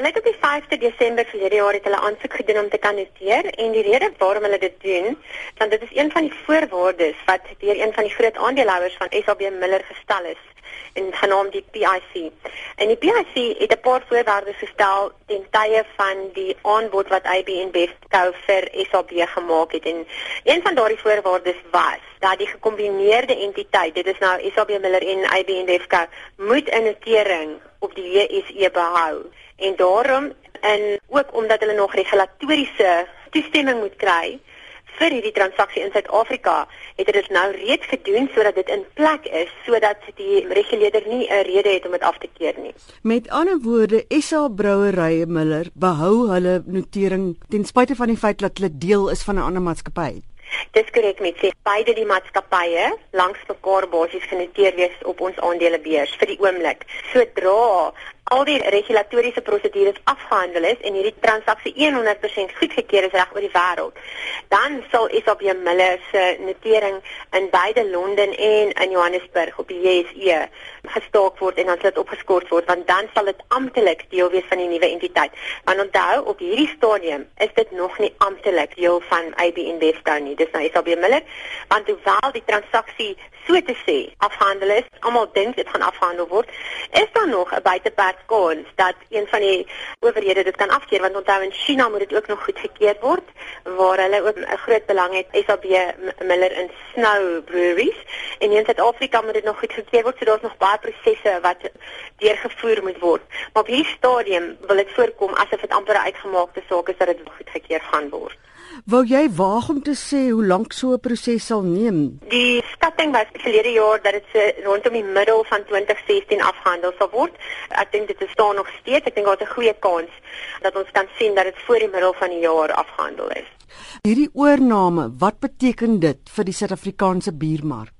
Dan het op die 5de Desember verlede jaar het hulle aansoek gedoen om te kan noteer en die rede waarom hulle dit doen, want dit is een van die voorwaardes wat deur een van die groot aandeelhouers van SAB Miller gestel is en genaamd die PIC. En die PIC het 'n paar voorwaardes gestel ten tye van die aanbod wat IBN Bestco vir SAB gemaak het en een van daardie voorwaardes was dat die gekombineerde entiteit, dit is nou SAB Miller en IBN Bestco, moet 'n notering op die JSE behou. En daarom en ook omdat hulle nog regulatoriese toestemming moet kry vir hierdie transaksie in Suid-Afrika het dit nou reeds gedoen sodat dit in plek is sodat die reguleerder nie 'n rede het om dit af te keer nie. Met ander woorde, SA Brouwerye Miller behou hulle notering ten spyte van die feit dat hulle deel is van 'n ander maatskappy. Dis korrek met sê beide die maatskappye langs mekaar basies genoteer wees op ons aandelebeurs vir die oomblik. Sodra al die regulatoriese prosedures afgehandel is en hierdie transaksie 100% goedgekeur is reg oor die wêreld, dan sal SAP Miller se notering in beide Londen en in Johannesburg op die JSE gestaak word en dan sal dit opgeskort word want dan sal dit amptelik deel wees van die nuwe entiteit. Want onthou, op hierdie stadium is dit nog nie amptelik deel van AB Invesco nie. Dis nou SAP Miller, want hoewel die transaksie so te sê afhandel is, almal dink dit gaan afgehandel word, is daar nog 'n buiteperk kans dat een van die owerhede dit kan afkeer? Want onthou in China moet dit ook nog goedgekeur word waar hulle ook 'n groot belang het SAB Miller in Snow Breweries. En in Suid-Afrika moet dit nog goedgekeur word so daar's nog baie prosesse wat deurgevoer moet word. Maar op hierdie stadium wil dit voorkom asof dit amper 'n uitgemaakte saak is dat dit goedgekeur gaan word. Wou jy waag om te sê hoe lank so 'n proses sal neem? Die skatting was verlede jaar dat dit so rondom die middel van 2016 afgehandel sal word. Ek dink dit is staan nog steeds. Ek dink daar's 'n goeie kans dat ons kan sien dat dit voor die middel van die jaar afgehandel is. Hierdie oorname, wat beteken dit vir die Suid-Afrikaanse biermark?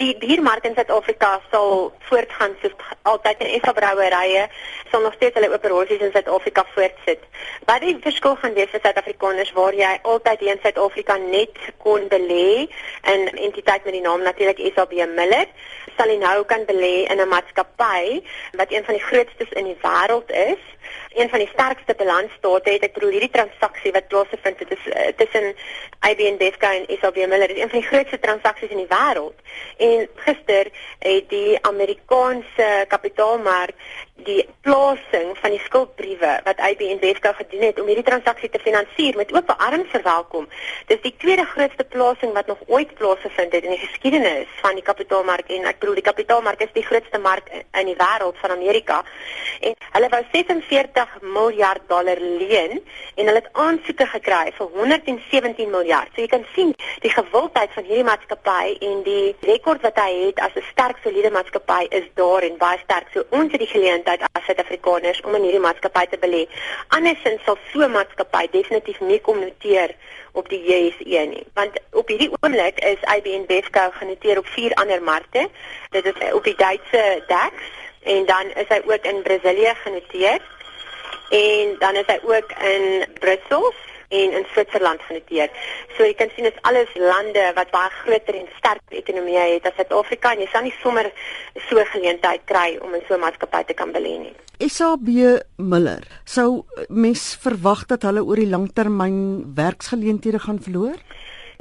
Die biermark in Suid-Afrika sal voortgaan soos altyd in SA brouwerye sal nog steeds hulle operasies in Suid-Afrika voortsit. Wat die verskil gaan wees vir Suid-Afrikaners waar jy altyd in Suid-Afrika net kon belê in 'n entiteit met die naam natuurlik SAB Miller, sal jy nou kan belê in 'n maatskappy wat een van die grootstes in die wêreld is een van die sterkste balansstate het. Ek bedoel hierdie transaksie wat plaasvind dit is uh, tussen IBN Bevco en SAB Miller is een van die grootste transaksies in die wêreld. En gister het die Amerikaanse kapitaalmark die plasing van die skuldbriewe wat IBN Bevco gedoen het om hierdie transaksie te finansier met oop arms verwelkom. Dis die tweede grootste plasing wat nog ooit plaasgevind het in die geskiedenis van die kapitaalmark en ek bedoel die kapitaalmark is die grootste mark in die wêreld van Amerika. En hulle wou 46 miljard dollar leen en hulle het aansoeke gekry vir 117 miljard. So jy kan sien die gewildheid van hierdie maatskappy en die rekord wat hy het as 'n sterk soliede maatskappy is daar en baie sterk. So ons het die geleentheid geleentheid as Suid-Afrikaners om in hierdie maatskappy te belê. Andersins sal so 'n maatskappy definitief nie kom noteer op die JSE nie, want op hierdie oomblik is IBN Bevco genoteer op vier ander markte. Dit is op die Duitse DAX en dan is hy ook in Brasilië genoteer en dan is hy ook in Brussel en in Switserland genoteer. So jy kan sien dit is alles lande wat baie groter en sterk ekonomieë het as Suid-Afrika en jy sal nie sommer so geleentheid kry om in so 'n maatskappy te kan belê nie. SAB Miller, sou mens verwag dat hulle oor die langtermyn werksgeleenthede gaan verloor?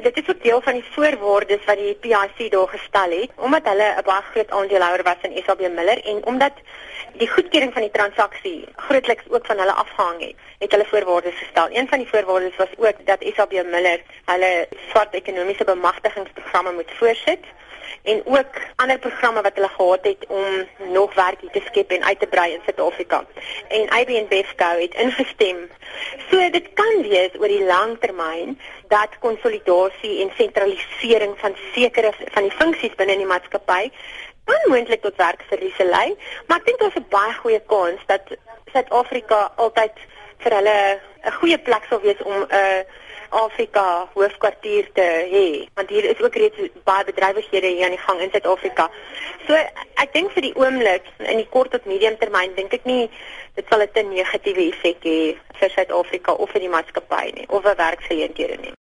Dit is ook deel van die voorwaardes wat die PIC daar gestel het, omdat hulle 'n baie groot aandeelhouer was in SAB Miller en omdat die goedkeuring van die transaksie grootliks ook van hulle afhang het, het hulle voorwaardes gestel. Een van die voorwaardes was ook dat SAB Miller hulle swart ekonomiese bemagtigingsprogramme moet voorsit en ook ander programme wat hulle gehad het om nog werk te skep en uit te brei in Suid-Afrika. En IBN Bevco het ingestem. So dit kan wees oor die lang termyn dat konsolidasie en sentralisering van sekere van die funksies binne in die maatskappy kan moontlik tot werkverliese lei, maar ek dink daar's 'n baie goeie kans dat Suid-Afrika altyd vir hulle 'n goeie plek sal wees om 'n uh, Afrika hoofkwartier te hê, want hier is ook reeds baie bedrywighede hier aan die gang in Suid-Afrika. So ek dink vir die oomblik in die kort tot medium termyn dink ek nie dit sal 'n te negatiewe effek hê vir Suid-Afrika of vir die maatskappy nie of vir werksgeleenthede nie.